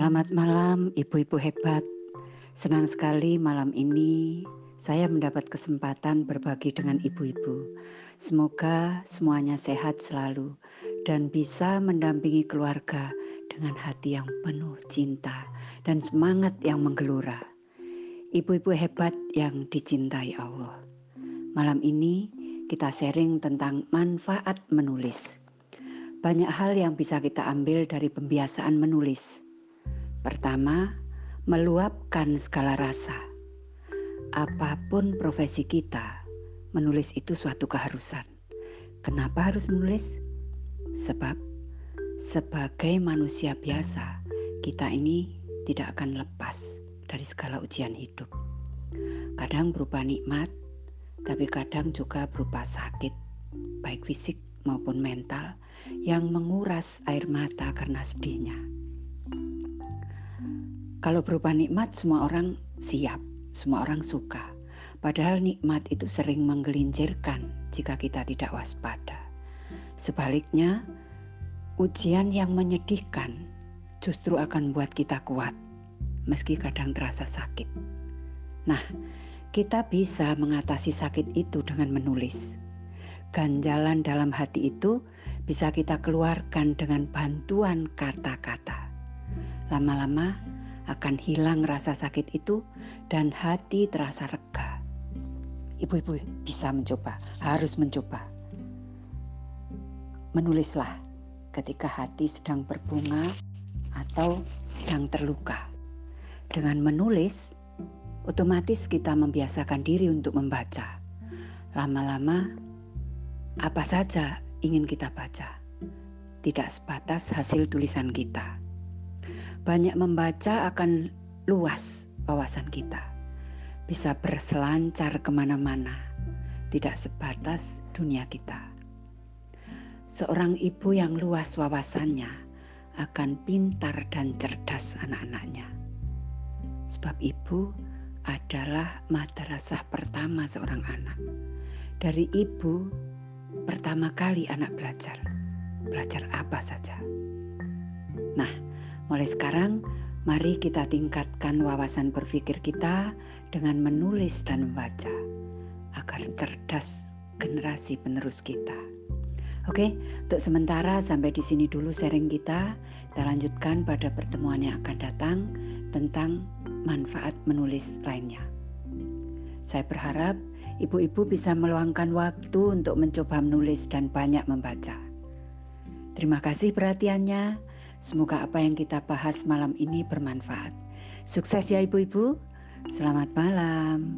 Selamat malam, ibu-ibu hebat. Senang sekali malam ini saya mendapat kesempatan berbagi dengan ibu-ibu. Semoga semuanya sehat selalu dan bisa mendampingi keluarga dengan hati yang penuh cinta dan semangat yang menggelora. Ibu-ibu hebat yang dicintai Allah. Malam ini kita sharing tentang manfaat menulis. Banyak hal yang bisa kita ambil dari pembiasaan menulis Pertama, meluapkan segala rasa. Apa pun profesi kita, menulis itu suatu keharusan. Kenapa harus menulis? Sebab sebagai manusia biasa, kita ini tidak akan lepas dari segala ujian hidup. Kadang berupa nikmat, tapi kadang juga berupa sakit, baik fisik maupun mental, yang menguras air mata karena sedihnya. Kalau berupa nikmat semua orang siap, semua orang suka. Padahal nikmat itu sering menggelincirkan jika kita tidak waspada. Sebaliknya, ujian yang menyedihkan justru akan buat kita kuat, meski kadang terasa sakit. Nah, kita bisa mengatasi sakit itu dengan menulis. Ganjalan dalam hati itu bisa kita keluarkan dengan bantuan kata-kata. Lama-lama, akan hilang rasa sakit itu dan hati terasa rega. Ibu-ibu bisa mencoba, harus mencoba. Menulislah ketika hati sedang berbunga atau sedang terluka. Dengan menulis, otomatis kita membiasakan diri untuk membaca. Lama-lama, apa saja ingin kita baca, tidak sebatas hasil tulisan kita banyak membaca akan luas wawasan kita. Bisa berselancar ke mana-mana, tidak sebatas dunia kita. Seorang ibu yang luas wawasannya akan pintar dan cerdas anak-anaknya. Sebab ibu adalah madrasah pertama seorang anak. Dari ibu, pertama kali anak belajar. Belajar apa saja. Nah, Mulai sekarang, mari kita tingkatkan wawasan berpikir kita dengan menulis dan membaca agar cerdas generasi penerus kita. Oke, untuk sementara sampai di sini dulu sharing kita. Kita lanjutkan pada pertemuan yang akan datang tentang manfaat menulis lainnya. Saya berharap ibu-ibu bisa meluangkan waktu untuk mencoba menulis dan banyak membaca. Terima kasih perhatiannya. Semoga apa yang kita bahas malam ini bermanfaat. Sukses ya ibu-ibu. Selamat malam.